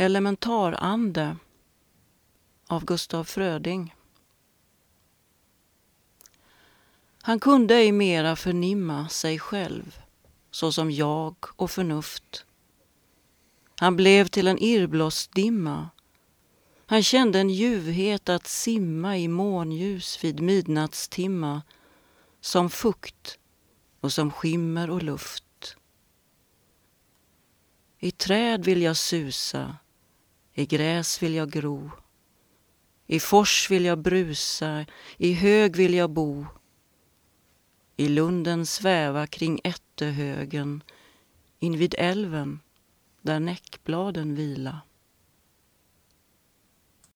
Elementarande av Gustaf Fröding. Han kunde ej mera förnimma sig själv såsom jag och förnuft. Han blev till en irrblåsdimma. Han kände en ljuvhet att simma i månljus vid midnattstimma som fukt och som skimmer och luft. I träd vill jag susa, i gräs vill jag gro. I fors vill jag brusa, i hög vill jag bo. I lunden sväva kring ättehögen, invid älven där näckbladen vila.